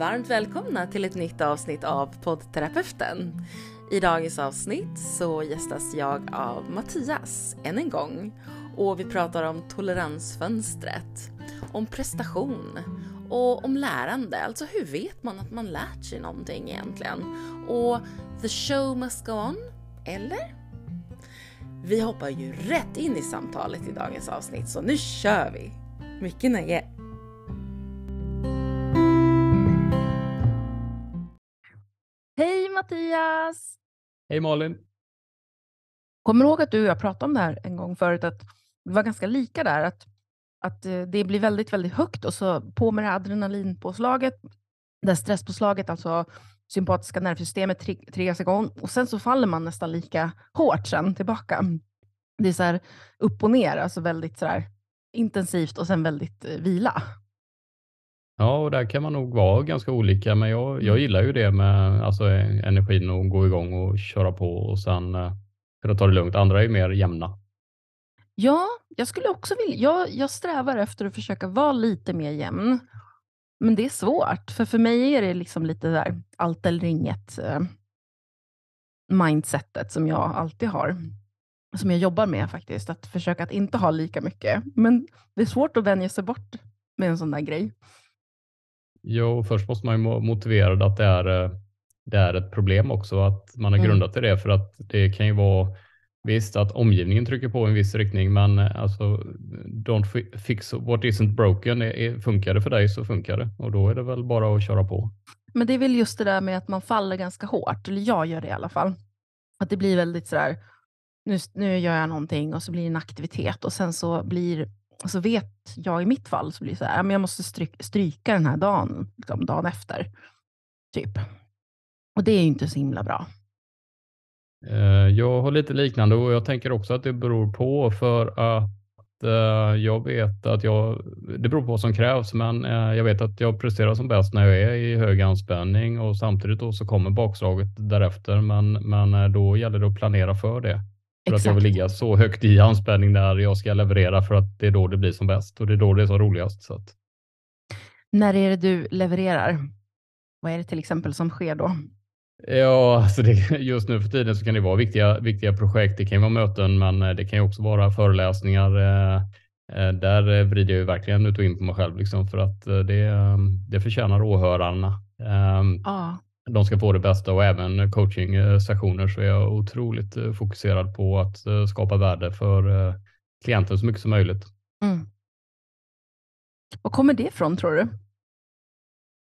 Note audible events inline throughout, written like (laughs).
varmt välkomna till ett nytt avsnitt av poddterapeuten. I dagens avsnitt så gästas jag av Mattias än en gång och vi pratar om toleransfönstret, om prestation och om lärande. Alltså hur vet man att man lärt sig någonting egentligen? Och the show must go on, eller? Vi hoppar ju rätt in i samtalet i dagens avsnitt så nu kör vi! Mycket nöje! Mattias! Hej Malin! Kommer du ihåg att du och jag pratade om det här en gång förut, att vi var ganska lika där, att, att eh, det blir väldigt, väldigt högt och så på med det adrenalinpåslaget, det stresspåslaget, alltså sympatiska nervsystemet triggas igång och sen så faller man nästan lika hårt sen tillbaka. Det är så här upp och ner, alltså väldigt så här intensivt och sen väldigt eh, vila. Ja, och där kan man nog vara ganska olika, men jag, jag mm. gillar ju det med alltså, energin och gå igång och köra på och sen kunna ta det lugnt. Andra är mer jämna. Ja, jag skulle också vilja, jag, jag strävar efter att försöka vara lite mer jämn. Men det är svårt, för för mig är det liksom lite där allt eller inget uh, mindsetet som jag alltid har. Som jag jobbar med faktiskt, att försöka att inte ha lika mycket. Men det är svårt att vänja sig bort med en sån där grej. Jo, först måste man ju motivera att det är, eh, det är ett problem också, att man har mm. grundat i det för att det kan ju vara Visst att omgivningen trycker på i en viss riktning, men eh, alltså don't fix what isn't broken. Funkar det för dig så funkar det och då är det väl bara att köra på. Men det är väl just det där med att man faller ganska hårt, eller jag gör det i alla fall. Att det blir väldigt sådär, nu, nu gör jag någonting och så blir det en aktivitet och sen så blir så vet jag i mitt fall så blir det så här, jag måste stryka, stryka den här dagen, liksom, dagen efter. Typ. Och det är ju inte så himla bra. Eh, jag har lite liknande och jag tänker också att det beror på för att eh, jag vet att jag, det beror på vad som krävs, men eh, jag vet att jag presterar som bäst när jag är i hög anspänning och samtidigt då så kommer bakslaget därefter. Men, men då gäller det att planera för det. För Exakt. att jag vill ligga så högt i anspänning när jag ska leverera för att det är då det blir som bäst och det är då det är som roligast. Så att... När är det du levererar? Vad är det till exempel som sker då? Ja, alltså det, just nu för tiden så kan det vara viktiga, viktiga projekt. Det kan vara möten, men eh, det kan ju också vara föreläsningar. Eh, eh, där vrider jag verkligen ut och in på mig själv liksom, för att det, det förtjänar åhörarna. Ah de ska få det bästa och även coaching-sessioner så är jag otroligt eh, fokuserad på att eh, skapa värde för eh, klienten så mycket som möjligt. Mm. Var kommer det ifrån tror du?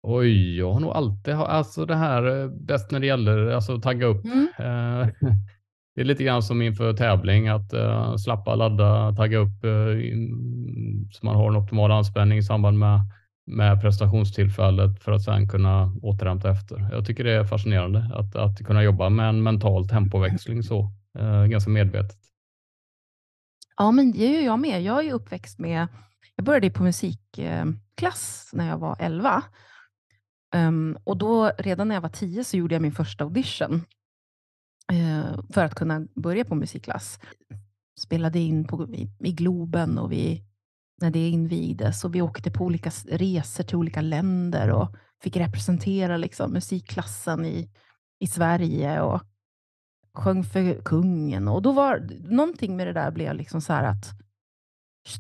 Oj, jag har nog alltid alltså det här bäst när det gäller alltså tagga upp. Mm. (laughs) Det är lite grann som inför tävling att slappa, ladda, tagga upp så man har en optimal anspänning i samband med med prestationstillfället för att sedan kunna återhämta efter. Jag tycker det är fascinerande att, att kunna jobba med en mental tempoväxling så eh, ganska medvetet. Ja, men det gör jag med. Jag är uppväxt med, jag började på musikklass eh, när jag var 11. Um, ehm, och då redan när jag var 10 så gjorde jag min första audition uh, för att kunna börja på musikklass. Spelade in på, i, i Globen och vi när det invigdes och vi åkte på olika resor till olika länder och fick representera liksom, musikklassen i, i Sverige och sjöng för kungen. Och då var någonting med det där blev liksom så här att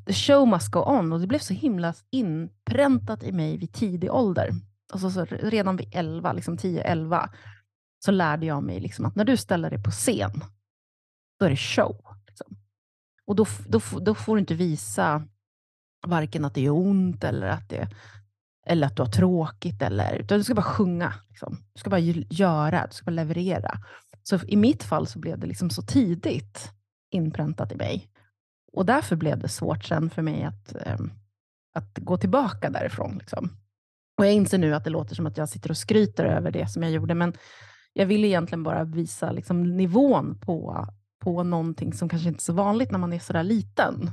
the show must go on och det blev så himla inpräntat i mig vid tidig ålder. Alltså så redan vid 11, liksom 10-11 så lärde jag mig liksom att när du ställer dig på scen, då är det show. Liksom. Och då, då, då får du inte visa varken att det gör ont eller att, det, eller att du har tråkigt. Eller, utan du ska bara sjunga. Liksom. Du ska bara göra, du ska bara leverera. Så i mitt fall så blev det liksom så tidigt inpräntat i mig. Och därför blev det svårt sen för mig att, ehm, att gå tillbaka därifrån. Liksom. Och jag inser nu att det låter som att jag sitter och skryter över det som jag gjorde, men jag vill egentligen bara visa liksom, nivån på, på någonting som kanske inte är så vanligt när man är så där liten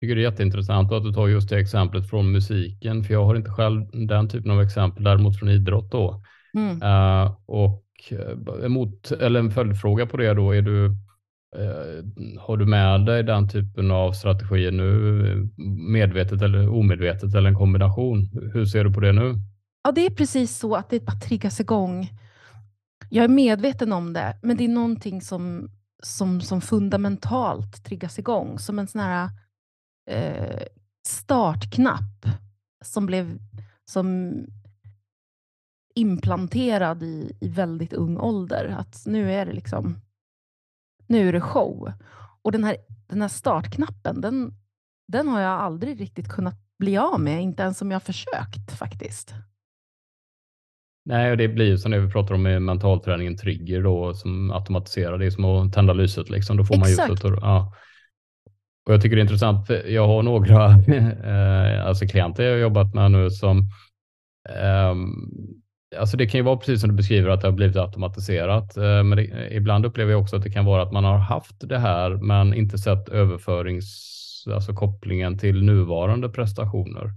tycker det är jätteintressant att du tar just det exemplet från musiken, för jag har inte själv den typen av exempel, däremot från idrott då. Mm. Uh, och uh, mot, eller en följdfråga på det då, är du, Eh, har du med dig den typen av strategier nu, medvetet eller omedvetet eller en kombination? Hur ser du på det nu? Ja, det är precis så att det bara triggas igång. Jag är medveten om det, men det är någonting som, som, som fundamentalt triggas igång. Som en sån här eh, startknapp som blev som implanterad i, i väldigt ung ålder. Att nu är det liksom nu är det show. Och den här, den här startknappen, den, den har jag aldrig riktigt kunnat bli av med, inte ens om jag försökt faktiskt. Nej, och det blir ju som det vi pratar om med mentalträningen, trigger då, som automatiserar. Det är som att tända lyset, liksom. då får man Exakt. ljuset. Och, ja och jag tycker det är intressant, för jag har några (laughs) eh, alltså klienter jag har jobbat med nu som um, Alltså det kan ju vara precis som du beskriver att det har blivit automatiserat. Eh, men det, ibland upplever jag också att det kan vara att man har haft det här men inte sett överförings, alltså kopplingen till nuvarande prestationer.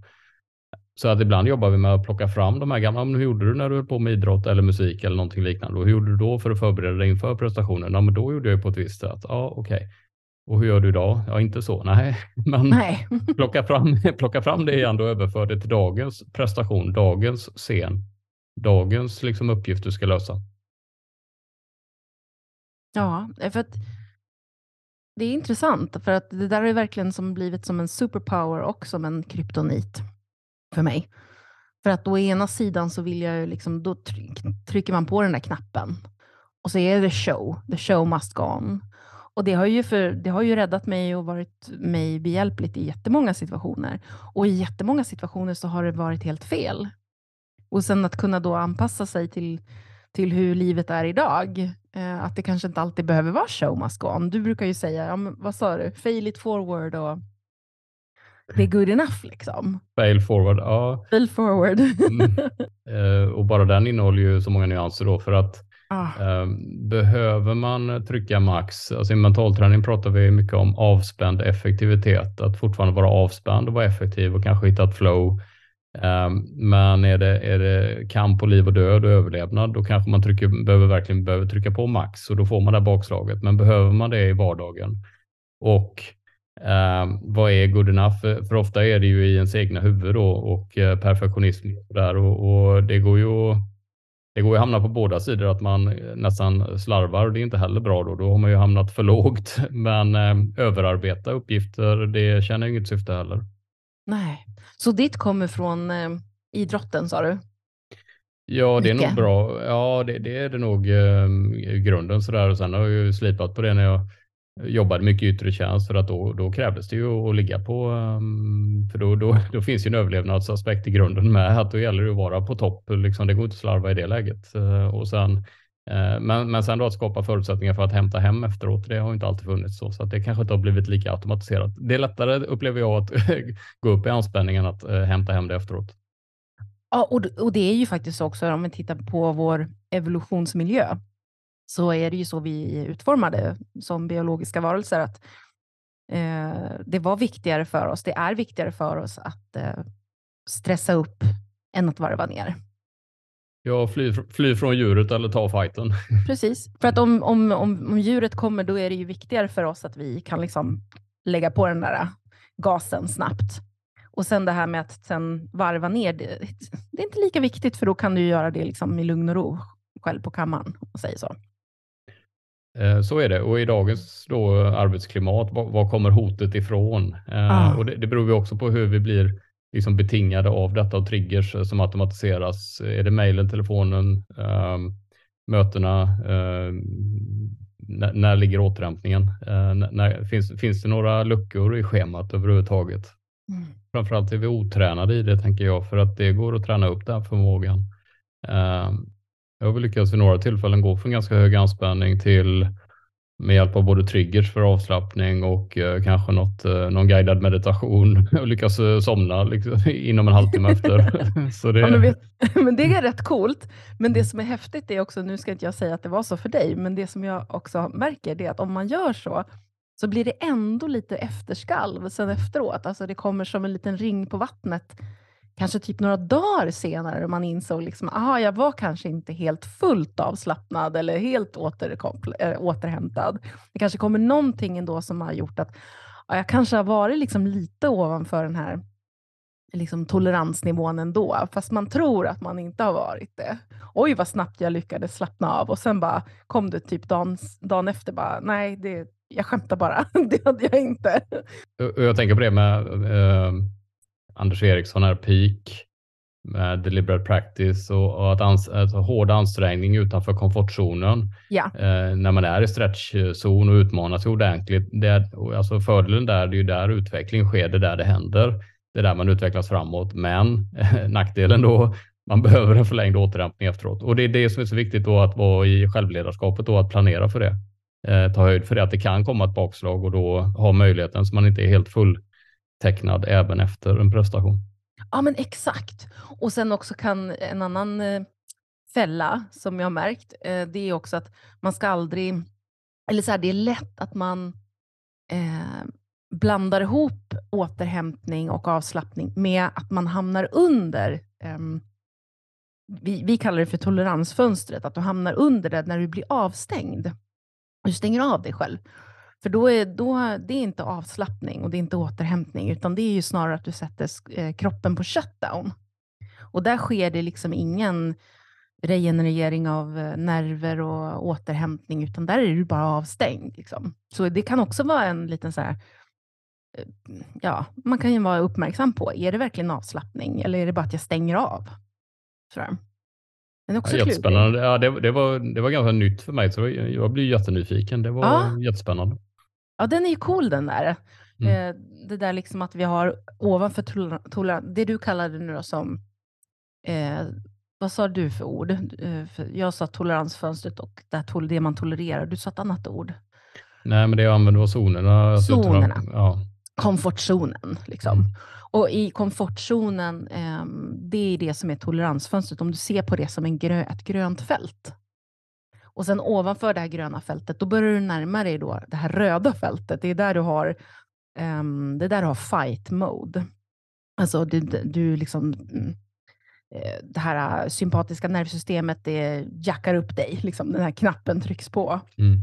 Så att ibland jobbar vi med att plocka fram de här gamla. Hur gjorde du när du höll på med idrott eller musik eller någonting liknande? Och hur gjorde du då för att förbereda dig inför prestationen? Ja, men då gjorde jag ju på ett visst sätt. Ja, okej. Okay. Och hur gör du idag? Ja, inte så. Nej, (laughs) men Nej. (laughs) plocka, fram, plocka fram det igen och överför det till dagens prestation, dagens scen dagens liksom, uppgift du ska lösa? Ja, för att det är intressant för att det där är verkligen som blivit som en superpower och som en kryptonit för mig. För att å ena sidan så vill jag liksom, då trycker man på den där knappen och så är det show. The show must go on. Och det har, ju för, det har ju räddat mig och varit mig behjälpligt i jättemånga situationer. Och i jättemånga situationer så har det varit helt fel. Och sen att kunna då anpassa sig till, till hur livet är idag. Eh, att det kanske inte alltid behöver vara show must go on. Du brukar ju säga, ja, men vad sa du, fail it forward och det är good enough liksom. Fail forward, ja. Fail forward. mm. (laughs) eh, och bara den innehåller ju så många nyanser då för att ah. Ehm, behöver man trycka max, alltså i mentalträning pratar vi mycket om avspänd effektivitet, att fortfarande vara avspänd och vara effektiv och kanske hitta ett flow ehm, men är det, är det kamp på liv och död och överlevnad, då kanske man trycker, behöver verkligen behöver trycka på max och då får man det bakslaget. Men behöver man det i vardagen? Och eh, vad är good enough? För, för, ofta är det ju i ens egna huvud då och eh, perfektionism där och, och, det går ju att det går ju att hamna på båda sidor att man nästan slarvar och det är inte heller bra då. Då har man ju hamnat för lågt. (laughs) Men eh, överarbeta uppgifter, det känner inget syfte heller. Nej, så ditt kommer från eh, idrotten sa du? Ja, det är nog bra. Ja, det, det är det nog eh, grunden sådär. Och sen har jag ju slipat på det när jag jobbade mycket yttre tjänst för att då, då krävdes det ju att ligga på, ehm, för då, då, (laughs) då finns ju en överlevnadsaspekt i grunden med att då gäller det att vara på topp. Liksom, det går inte att slarva i det läget. Eh, och sen eh, men, men sen då att skapa förutsättningar för att hämta hem efteråt, det har inte alltid funnits så, så att det kanske inte har blivit lika automatiserat. Det är lättare upplever jag att (laughs) gå upp i anspänningen att eh, hämta hem det efteråt. Ja, och, och det är ju faktiskt också om vi tittar på vår evolutionsmiljö så är det ju så vi är utformade som biologiska varelser att eh, det var viktigare för oss, det är viktigare för oss att eh, stressa upp än att varva ner. Ja, fly, fly från djuret eller ta fighten. (laughs) Precis, för att om, om, om, om djuret kommer då är det ju viktigare för oss att vi kan liksom lägga på den där gasen snabbt. Och sen det här med att sen varva ner, det, det är inte lika viktigt för då kan du göra det liksom i lugn och ro själv på kammaren, man säger så. Eh, så är det och i dagens då arbetsklimat, var, kommer hotet ifrån? Eh, ah. Och det, det beror ju också på hur vi blir liksom betingade av detta och triggers eh, som automatiseras. Är det mejlen, telefonen, äh, mötena? Äh, när, när, ligger återhämtningen? När, finns, finns det några luckor i schemat överhuvudtaget? Mm. Framförallt är vi otränade i det tänker jag för att det går att träna upp den förmågan. Jag har väl lyckats vid några tillfällen gå från ganska hög anspänning till med hjälp av både triggers för avslappning och eh, kanske något, eh, någon guidad meditation (laughs) och lyckas eh, somna liksom, (laughs) inom en halvtimme efter. (laughs) så det... Ja, men, vet, men, det är rätt coolt. Men det som är häftigt är också, nu ska inte jag säga att det var så för dig, men det som jag också märker är att om man gör så, så blir det ändå lite efterskalv sen efteråt. Alltså det kommer som en liten ring på vattnet kanske typ några dagar senare man insåg liksom, aha, jag var kanske inte helt fullt avslappnad eller helt äh, återhämtad. Det kanske kommer någonting ändå som har gjort att ja, jag kanske har varit liksom lite ovanför den här liksom toleransnivån ändå, fast man tror att man inte har varit det. Oj, vad snabbt jag lyckades slappna av och sen bara kom det typ dagen, dagen efter, bara, nej, det, jag skämtar bara. (laughs) det hade jag inte. Jag tänker på det med eh, Anders Eriksson, här, peak, med deliberate practice och, och att ans alltså, hård ansträngning utanför komfortzonen. Ja. Eh, när man är i stretchzon och utmanar sig ordentligt. Det, alltså fördelen där, det är ju där utveckling sker, det är där det händer. Det är där man utvecklas framåt. Men (laughs) nackdelen då, man behöver en förlängd återhämtning efteråt. Och det är det som är så viktigt då att vara i självledarskapet och att planera för det. Eh, ta höjd för det att det kan komma ett bakslag och då ha möjligheten så man inte är helt tecknad även efter en prestation. Ja, men exakt. Och sen också kan en annan eh, fälla som jag har märkt, eh, det är också att man ska aldrig, eller så här, det är lätt att man eh, blandar ihop återhämtning och avslappning med att man hamnar under eh, vi, vi, kallar det för toleransfönstret, att du hamnar under det när du blir avstängd. Du stänger av dig själv. För då är, då, det är inte avslappning och det är inte återhämtning, utan det är ju snarare att du sätter eh, kroppen på shutdown. Och där sker det liksom ingen regenerering av eh, nerver och återhämtning, utan där är du bara avstängd. Liksom. Så det kan också vara en liten så här, eh, ja, man kan ju vara uppmärksam på, är det verkligen avslappning eller är det bara att jag stänger av? Sådär. Den är också ja, jättespännande. Ja, det, det, var, det var ganska nytt för mig, så jag blir jättenyfiken. Det var ja. jättespännande. Ja, den är ju cool den där. Mm. Eh, det där liksom att vi har ovanför tolerans, det du kallade nu då som, eh, vad sa du för ord? Eh, jag sa toleransfönstret och det, det man tolererar. Du sa ett annat ord. Nej, men det jag använde var zonerna. Zonerna. Ja. Komfortzonen. Liksom. Mm. Och i komfortzonen, eh, det är det som är toleransfönstret. Om du ser på det som en grö, ett grönt fält. Och sen ovanför det här gröna fältet, då börjar du närma dig då det här röda fältet. Det är där du har, um, det är där du har fight mode. Alltså du, du liksom, mm, eh, det här sympatiska nervsystemet det jackar upp dig. Liksom, den här knappen trycks på. Mm.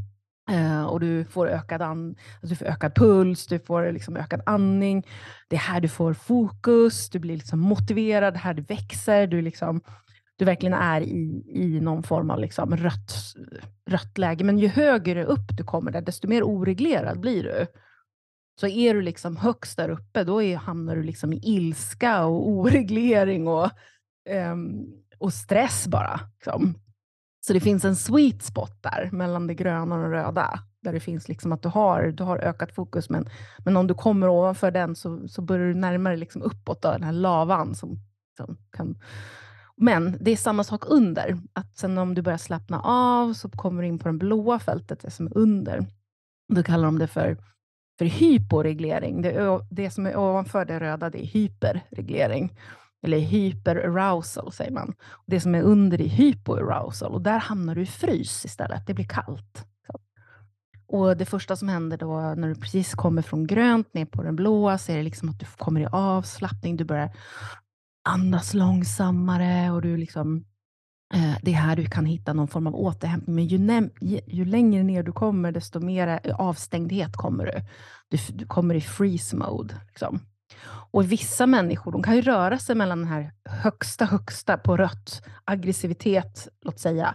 Uh, och du får, ökad an, alltså du får ökad puls, du får liksom ökad andning. Det är här du får fokus, du blir liksom motiverad, här du växer, du, liksom, du verkligen är i, i någon form av liksom rött, rött läge. Men ju högre upp du kommer där, desto mer oreglerad blir du. Så är du liksom högst där uppe, då är, hamnar du liksom i ilska och oreglering och, um, och stress bara. Liksom. Så det finns en sweet spot där mellan det gröna och det röda. Där det finns liksom att du har, du har ökat fokus, men, men om du kommer ovanför den så, så börjar du närma dig liksom uppåt, då, den här lavan. Som, som kan... Men det är samma sak under. Att sen om du börjar slappna av så kommer du in på det blåa fältet, det som är under. Då kallar de det för, för hyporeglering. Det, det som är ovanför det röda det är hyperreglering eller hyperarousal säger man. Det som är under är hypoarousal och där hamnar du i frys istället. Det blir kallt. Och Det första som händer då när du precis kommer från grönt ner på den blåa så är det liksom att du kommer i avslappning. Du börjar andas långsammare och du liksom eh, det är här du kan hitta någon form av återhämtning. Men ju, ju, längre ner du kommer, desto mer eh, avstängdhet kommer du. Du, du kommer i freeze mode. Liksom. Och vissa människor de kan ju röra sig mellan den här högsta, högsta på rött, aggressivitet, låt säga.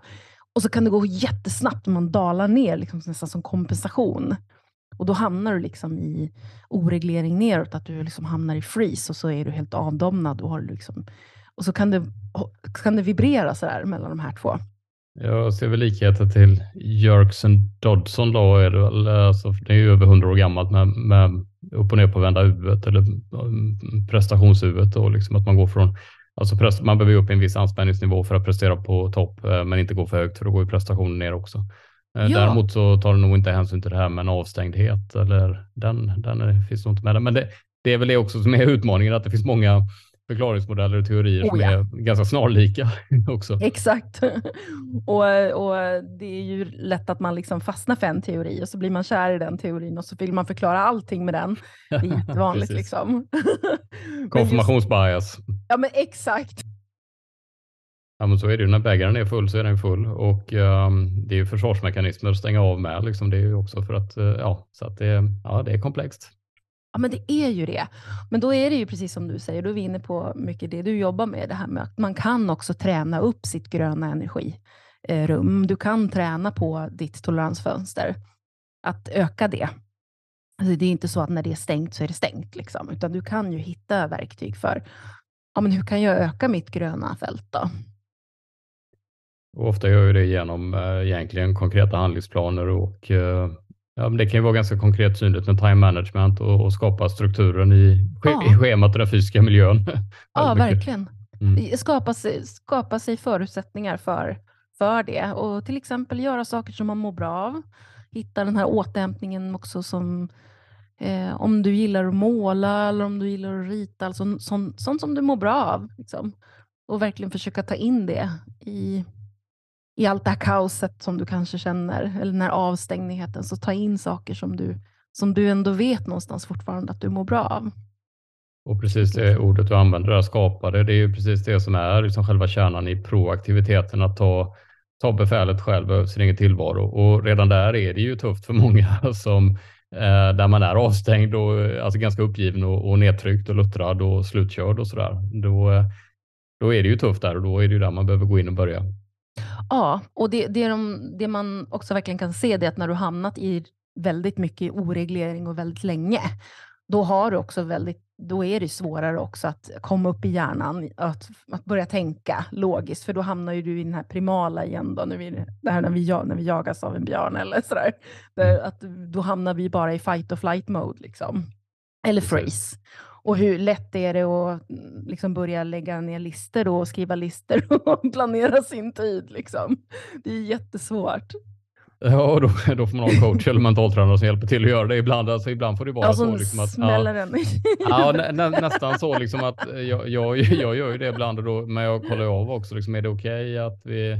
Och så kan det gå jättesnabbt när man dalar ner, liksom nästan som kompensation. Och då hamnar du liksom i oreglering neråt, att du liksom hamnar i freeze och så är du helt avdomnad. Och, har liksom, och så kan det, kan det vibrera sådär mellan de här två. Jag ser väl likheter till Jerkson Dodson då, är det, väl, alltså, det är ju över hundra år gammalt med, med upp och ner på vända huvudet eller mm, prestationshuvudet och liksom att man går från Alltså man behöver upp en viss anspänningsnivå för att prestera på topp, eh, men inte gå för högt för då går ju prestationen ner också. Eh, ja. Däremot så tar det nog inte hänsyn till det här med en avstängdhet eller den, den är, finns nog inte med. Men det, det är väl det också som är utmaningen, att det finns många förklaringsmodeller och teorier oh, som ja. är ganska snarlika (laughs) också. Exakt. (laughs) och, och det är ju lätt att man liksom fastnar för en teori och så blir man kär i den teorin och så vill man förklara allting med den. Det är (laughs) jättevanligt. liksom. Konfirmationsbias. Ja, men exakt. Ja, men så är det ju. När bägaren är full så är den full och um, det är ju försvarsmekanismer att stänga av med. Liksom. Det är ju också för att, uh, ja, så att det, ja, det är komplext. Ja, men det är ju det. Men då är det ju precis som du säger, då är vi inne på mycket det du jobbar med, det här med att man kan också träna upp sitt gröna energirum. Du kan träna på ditt toleransfönster, att öka det. Alltså det är inte så att när det är stängt så är det stängt, liksom, utan du kan ju hitta verktyg för ja, men hur kan jag öka mitt gröna fält då? Och ofta gör jag det genom äh, egentligen konkreta handlingsplaner och äh, ja, det kan ju vara ganska konkret synligt med time management och, och skapa strukturen i, ja. i schemat och den fysiska miljön. (laughs) ja, verkligen. Mm. Skapa, sig, skapa sig förutsättningar för, för det och till exempel göra saker som man mår bra av. Hitta den här återhämtningen också som eh, om du gillar att måla eller om du gillar att rita, alltså sånt, sånt som du mår bra av. Liksom. Och verkligen försöka ta in det i, i allt det här kaoset som du kanske känner, eller den här avstängigheten, så ta in saker som du, som du ändå vet någonstans fortfarande att du mår bra av. Och precis det ordet du använder där, skapade, det är ju precis det som är liksom själva kärnan i proaktiviteten, att ta, ta befälet själv över sin egen tillvaro. Och redan där är det ju tufft för många (laughs) som eh, där man är avstängd och eh, alltså ganska uppgiven och, och nedtryckt och luttrad och slutkörd och sådär. Då, eh, då är det ju tufft där och då är det ju där man behöver gå in och börja. Ja, och det, det, de, det man också verkligen kan se det är att när du hamnat i väldigt mycket oreglering och väldigt länge, då har du också väldigt då är det svårare också att komma upp i hjärnan, att, att börja tänka logiskt, för då hamnar ju du i den här primala igen, då, när, vi, det här när, vi, när vi jagas av en björn eller sådär. Där, att, då hamnar vi bara i fight or flight mode, liksom. eller freeze. Och hur lätt är det att mm, liksom börja lägga ner listor och skriva listor (laughs) och planera sin tid? Liksom. Det är jättesvårt. Ja, då, (laughs) då får man ha en coach eller mentaltränare som hjälper till att göra det ibland. Alltså, ibland får det vara ja, så. Liksom att, smäller ja, ja nä, nä, nästan så liksom att jag, jag, jag gör ju det ibland, då, men jag kollar av också. Liksom, är det okej okay att vi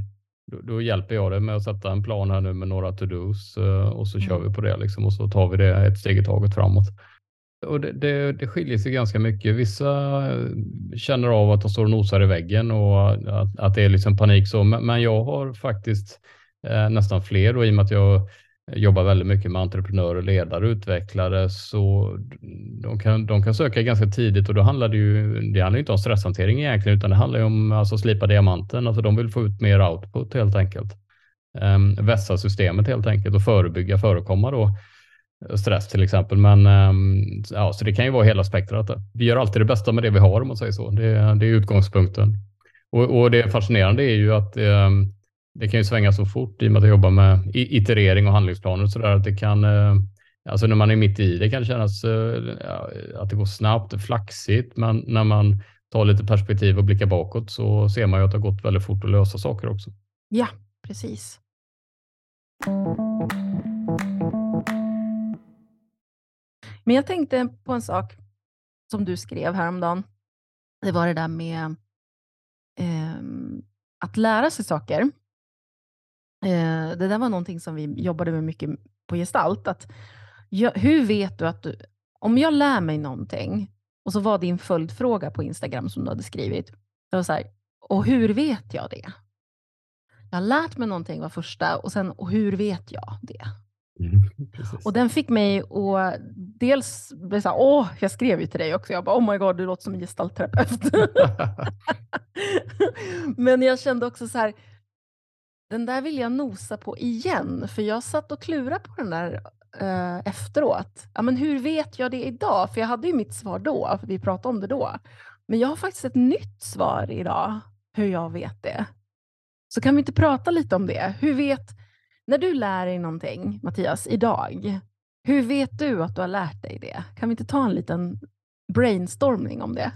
då, då, hjälper jag dig med att sätta en plan här nu med några to-dos eh, och så kör mm. vi på det liksom, och så tar vi det ett steg i taget framåt. Och det, det, det skiljer sig ganska mycket. Vissa eh, känner av att de står och nosar i väggen och att, att det är liksom panik så, men, men jag har faktiskt eh, nästan fler och i och med att jag jobbar väldigt mycket med entreprenörer, ledare, utvecklare så de kan, de kan söka ganska tidigt och då handlar det ju, det handlar inte om stresshantering egentligen utan det handlar ju om alltså slipa diamanten, alltså de vill få ut mer output helt enkelt. Um, vässa systemet helt enkelt och förebygga förekomma då stress till exempel. Men ehm, ja, så det kan ju vara hela spektrat. Vi gör alltid det bästa med det vi har om man säger så. Det, det är utgångspunkten. Och, och, det fascinerande är ju att um, det kan ju svänga så fort i och med att jag jobbar med iterering och handlingsplaner och så där, att det kan, eh, alltså när man är mitt i det kan det kännas eh, att det går snabbt, flaxigt, men när man tar lite perspektiv och blickar bakåt så ser man ju att det har gått väldigt fort att lösa saker också. Ja, precis. Men jag tänkte på en sak som du skrev häromdagen. Det var det där med eh, att lära sig saker. Eh, det där var någonting som vi jobbade med mycket på gestalt. Att, jag, hur vet du att du, om jag lär mig någonting och så var din följdfråga på Instagram som du hade skrivit, det var så här, och hur vet jag det? Jag har lärt mig någonting var första och sen, och hur vet jag det? Mm, (laughs) och den fick mig att dels bli så här, åh, jag skrev ju till dig också, jag bara, oh my god, du låter som en gestaltterapeut. (laughs) Men jag kände också så här, den där vill jag nosa på igen, för jag satt och klurade på den där eh, efteråt. Ja, men hur vet jag det idag? För jag hade ju mitt svar då, för vi pratade om det då. Men jag har faktiskt ett nytt svar idag, hur jag vet det. Så kan vi inte prata lite om det? Hur vet, när du lär dig någonting, Mattias, idag, hur vet du att du har lärt dig det? Kan vi inte ta en liten brainstorming om det?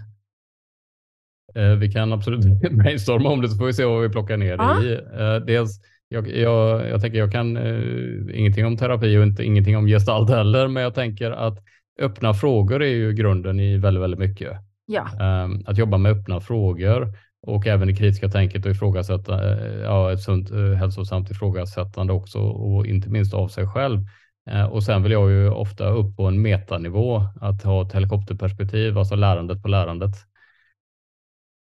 Eh, vi kan absolut (laughs) brainstorma om det så får vi se vad vi plockar ner ja. i. Eh, dels, jag, jag, jag tänker jag kan uh, ingenting om terapi och inte, ingenting om gestalt heller, men jag tänker att öppna frågor är ju grunden i väldigt, väldigt mycket. Ja. Ehm, att jobba med öppna frågor och även det kritiska tänket och ifrågasätta, eh, ja, ett sunt eh, hälsosamt ifrågasättande också och inte minst av sig själv. Eh, och sen vill jag ju ofta upp på en metanivå, att ha ett helikopterperspektiv, alltså lärandet på lärandet.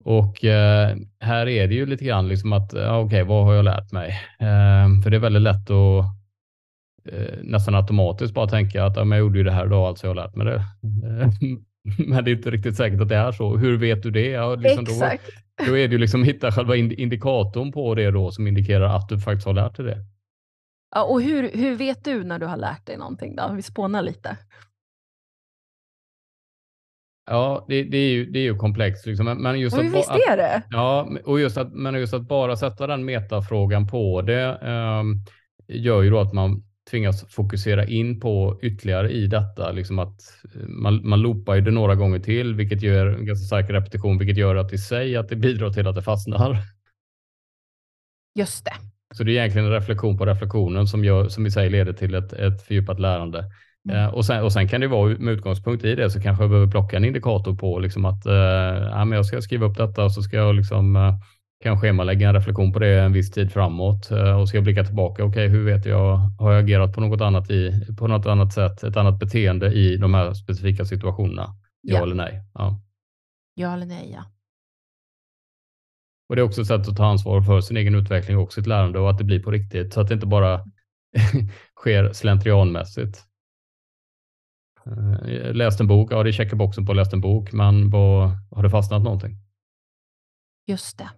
Och eh, här är det ju lite grann liksom att, ja, okej, okay, vad har jag lärt mig? Eh, för det är väldigt lätt att eh, nästan automatiskt bara tänka att ja, men jag gjorde ju det här då, alltså jag har lärt mig det. (laughs) men det är inte riktigt säkert att det är så. Hur vet du det? Ja, liksom Exakt. Då, då är det ju liksom hitta själva indikatorn på det då som indikerar att du faktiskt har lärt dig det. Ja, och hur, hur vet du när du har lärt dig någonting då? Vi spånar lite. Ja, det, det, är ju, det är ju komplext. Liksom. Men just och att, visst är det. ja, och just att, men just att bara sätta den metafrågan på det um, gör ju då att man tvingas fokusera in på ytterligare i detta. Liksom att man, man loopar ju det några gånger till, vilket gör en ganska stark repetition, vilket gör att i sig att det bidrar till att det fastnar. Just det. Så det är egentligen en reflektion på reflektionen som, gör, som i sig leder till ett, ett fördjupat lärande. Mm. Eh, och, sen, och sen kan det vara med utgångspunkt i det så kanske jag behöver plocka en indikator på liksom att eh, ja, men jag ska skriva upp detta och så ska jag liksom, eh, kan schemalägga en reflektion på det en viss tid framåt eh, och ska jag blicka tillbaka. Okej, okay, hur vet jag? Har jag agerat på något annat i på något annat sätt, ett annat beteende i de här specifika situationerna? Ja, ja. eller nej? Ja. ja eller nej, ja. Och det är också ett sätt att ta ansvar för sin egen utveckling och sitt lärande och att det blir på riktigt så att det inte bara (laughs) sker slentrianmässigt. Uh, läst en bok, ja det checkar boxen på läst en bok, men vad, har det fastnat någonting? Just det.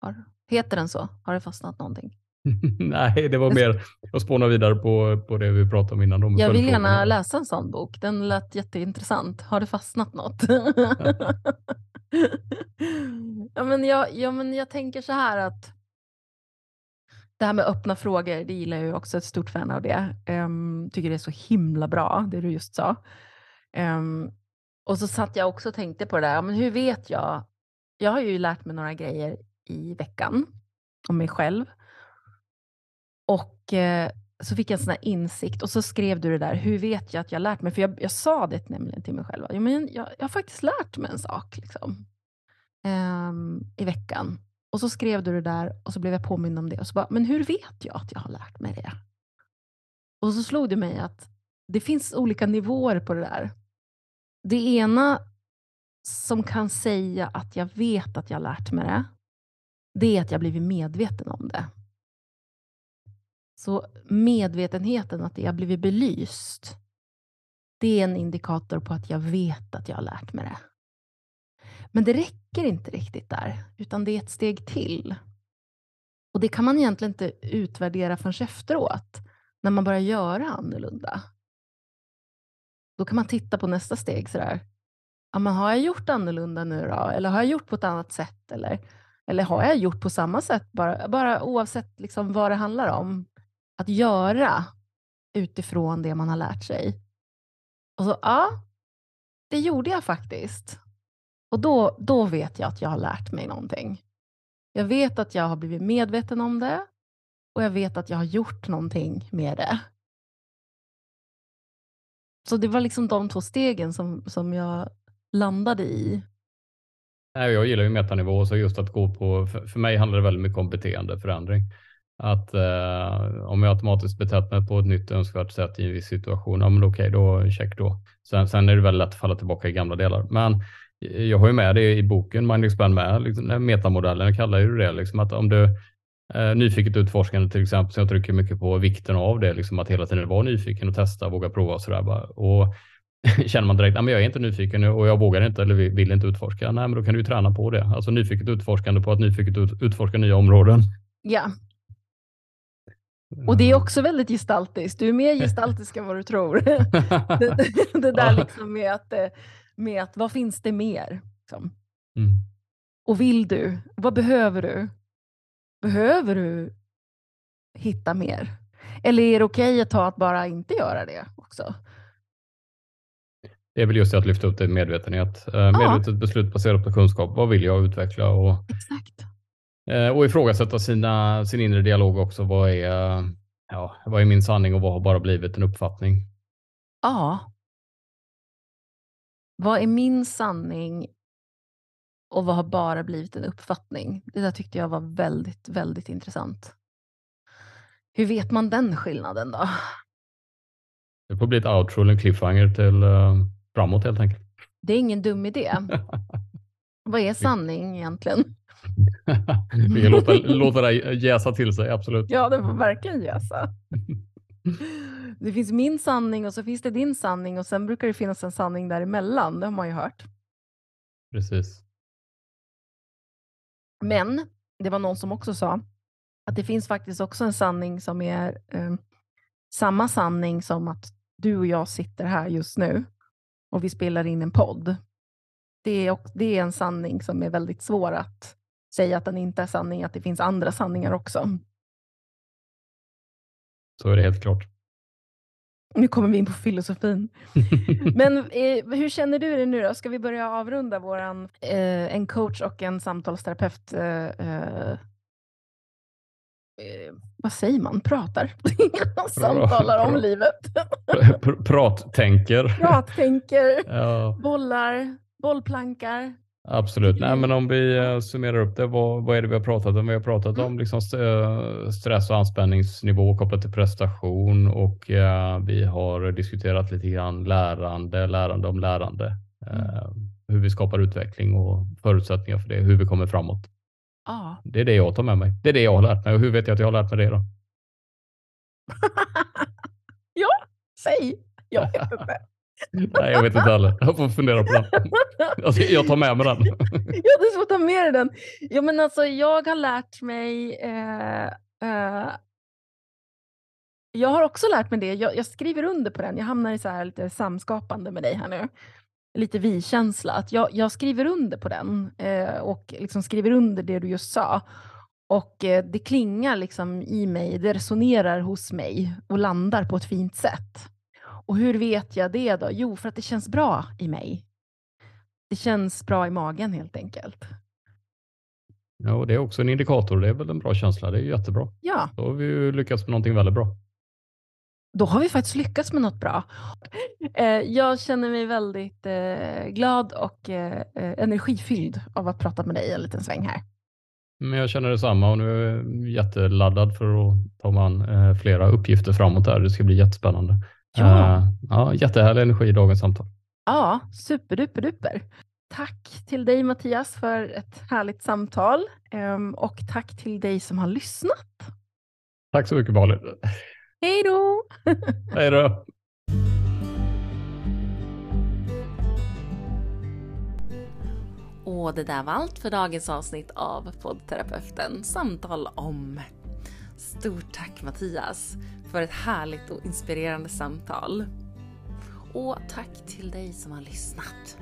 Har, heter den så? Har det fastnat någonting? (laughs) Nej, det var mer att spåna vidare på, på det vi pratade om innan. De jag vill gärna läsa en sån bok. Den lät jätteintressant. Har det fastnat något? (laughs) ja, men jag, ja, men jag tänker så här att det här med öppna frågor, det gillar jag också, ett stort fan av det. Um, tycker det är så himla bra, det du just sa. Um, och så satt jag också och tänkte på det där, men hur vet jag? Jag har ju lärt mig några grejer i veckan om mig själv. Och eh, så fick jag en sån här insikt och så skrev du det där, hur vet jag att jag lärt mig? För jag, jag sa det nämligen till mig själv, jag, men jag, jag har faktiskt lärt mig en sak liksom, eh, i veckan. Och så skrev du det där och så blev jag påmind om det och så bara, men hur vet jag att jag har lärt mig det? Och så slog det mig att det finns olika nivåer på det där. Det ena som kan säga att jag vet att jag har lärt mig det, det är att jag blivit medveten om det. Så medvetenheten att det har blivit belyst, det är en indikator på att jag vet att jag har lärt mig det. Men det räcker inte riktigt där, utan det är ett steg till. Och det kan man egentligen inte utvärdera förrän efteråt, när man börjar göra annorlunda. Då kan man titta på nästa steg sådär. Ja, men har jag gjort annorlunda nu då? Eller har jag gjort på ett annat sätt? Eller, eller har jag gjort på samma sätt? Bara, bara oavsett liksom vad det handlar om. Att göra utifrån det man har lärt sig. Och så, ja, det gjorde jag faktiskt. Och då, då vet jag att jag har lärt mig någonting. Jag vet att jag har blivit medveten om det och jag vet att jag har gjort någonting med det. Så det var liksom de två stegen som, som jag landade i. Jag gillar ju metanivå, så just att gå på, för mig handlar det väldigt mycket om beteendeförändring. Att eh, om jag automatiskt betett mig på ett nytt önskvärt sätt i en viss situation, ja men okej, då check då. Sen, sen är det väldigt lätt att falla tillbaka i gamla delar. Men eh, jag har ju med det i boken Mind Expand med, liksom, metamodellen, jag kallar ju det, liksom, att om du eh, nyfiket utforskande till exempel, så jag trycker mycket på vikten av det, liksom, att hela tiden vara nyfiken och testa, våga prova och sådär. Och (laughs) känner man direkt, att jag är inte nyfiken och jag vågar inte eller vill inte utforska, nej men då kan du träna på det. Alltså nyfiket utforskande på att nyfiket ut, utforska nya områden. Ja. Och det är också väldigt gestaltiskt. Du är mer gestaltisk än vad du tror. det, (laughs) det, det där liksom med att eh, med att vad finns det mer? Liksom. Mm. Och vill du? Vad behöver du? Behöver du hitta mer? Eller är det okej okay ett tag att bara inte göra det också? Det är väl just det att lyfta upp det medvetenhet. Eh, medvetet beslut baserat på kunskap. Vad vill jag utveckla? Och, Exakt. Eh, och ifrågasätta sina, sin inre dialog också. Vad är, ja, vad är min sanning och vad har bara blivit en uppfattning? Ja, vad är min sanning och vad har bara blivit en uppfattning? Det där tyckte jag var väldigt, väldigt intressant. Hur vet man den skillnaden då? Det får bli ett outro eller en cliffhanger till framåt helt enkelt. Det är ingen dum idé. (laughs) vad är sanning egentligen? (laughs) Vi kan låta, låta dig jäsa till sig, absolut. Ja, det får verkligen jäsa. (laughs) Det finns min sanning och så finns det din sanning och sen brukar det finnas en sanning däremellan. Det har man ju hört. Precis. Men det var någon som också sa att det finns faktiskt också en sanning som är eh, samma sanning som att du och jag sitter här just nu och vi spelar in en podd. Det är, det är en sanning som är väldigt svår att säga att den inte är sanning, att det finns andra sanningar också. Så är det helt klart. Nu kommer vi in på filosofin. (laughs) Men eh, hur känner du det nu då? Ska vi börja avrunda våran, eh, en coach och en samtalsterapeut eh, eh, eh vad säger man, pratar, (laughs) samtalar om livet. (laughs) Prattänker. Prattänker, (laughs) ja. bollar, bollplankar. Absolut. Nej, men om vi eh, summerar upp det, vad, vad är det vi har pratat om? Vi har pratat mm. om liksom eh, stress och anspänningsnivå kopplat till prestation och uh, vi har diskuterat lite grann lärande, lärande om lärande. Mm. Uh, hur vi skapar utveckling och förutsättningar för det, hur vi kommer framåt. Ah. Det är det jag tar med mig. Det är det jag har lärt mig och hur vet jag att jag har lärt mig det då? (laughs) ja, säg. Jag vet inte. (laughs) Nej, jag vet inte heller. Jag får fundera på den. (laughs) Alltså, jag tar med mig den. ja, du får ta med dig den. Ja, men alltså, jag har lärt mig... Eh, eh, jag har också lärt mig det. Jag, jag, skriver under på den. Jag hamnar i så här lite samskapande med dig här nu. Lite vi-känsla. jag, jag skriver under på den eh, och liksom skriver under det du just sa. Och eh, det klingar liksom i mig, det resonerar hos mig och landar på ett fint sätt. Och hur vet jag det då? Jo, för att det känns bra i mig. Det känns bra i magen helt enkelt. Ja, och det är också en indikator. Det är väl en bra känsla. Det är jättebra. Ja. Då har vi ju lyckats med någonting väldigt bra. Då har vi faktiskt lyckats med något bra. Eh, jag känner mig väldigt eh, glad och eh, energifylld av att prata med dig en liten sväng här. Men jag känner detsamma och nu är jag jätteladdad för att ta man flera uppgifter framåt här. Det ska bli jättespännande. Ja. Ja, jättehärlig energi i dagens samtal. Ja, superduper Tack till dig Mattias för ett härligt samtal um, och tack till dig som har lyssnat. Tack så mycket Malin. Hej då! (laughs) Hej då! Och det där var allt för dagens avsnitt av poddterapeuten Samtal om. Stort tack Mattias för ett härligt och inspirerande samtal. Och tack till dig som har lyssnat.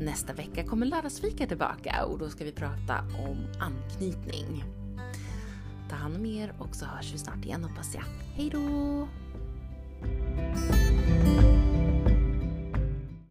Nästa vecka kommer Lördagsfika tillbaka och då ska vi prata om anknytning ta hand om er och så hörs vi snart igen hoppas jag. Hejdå!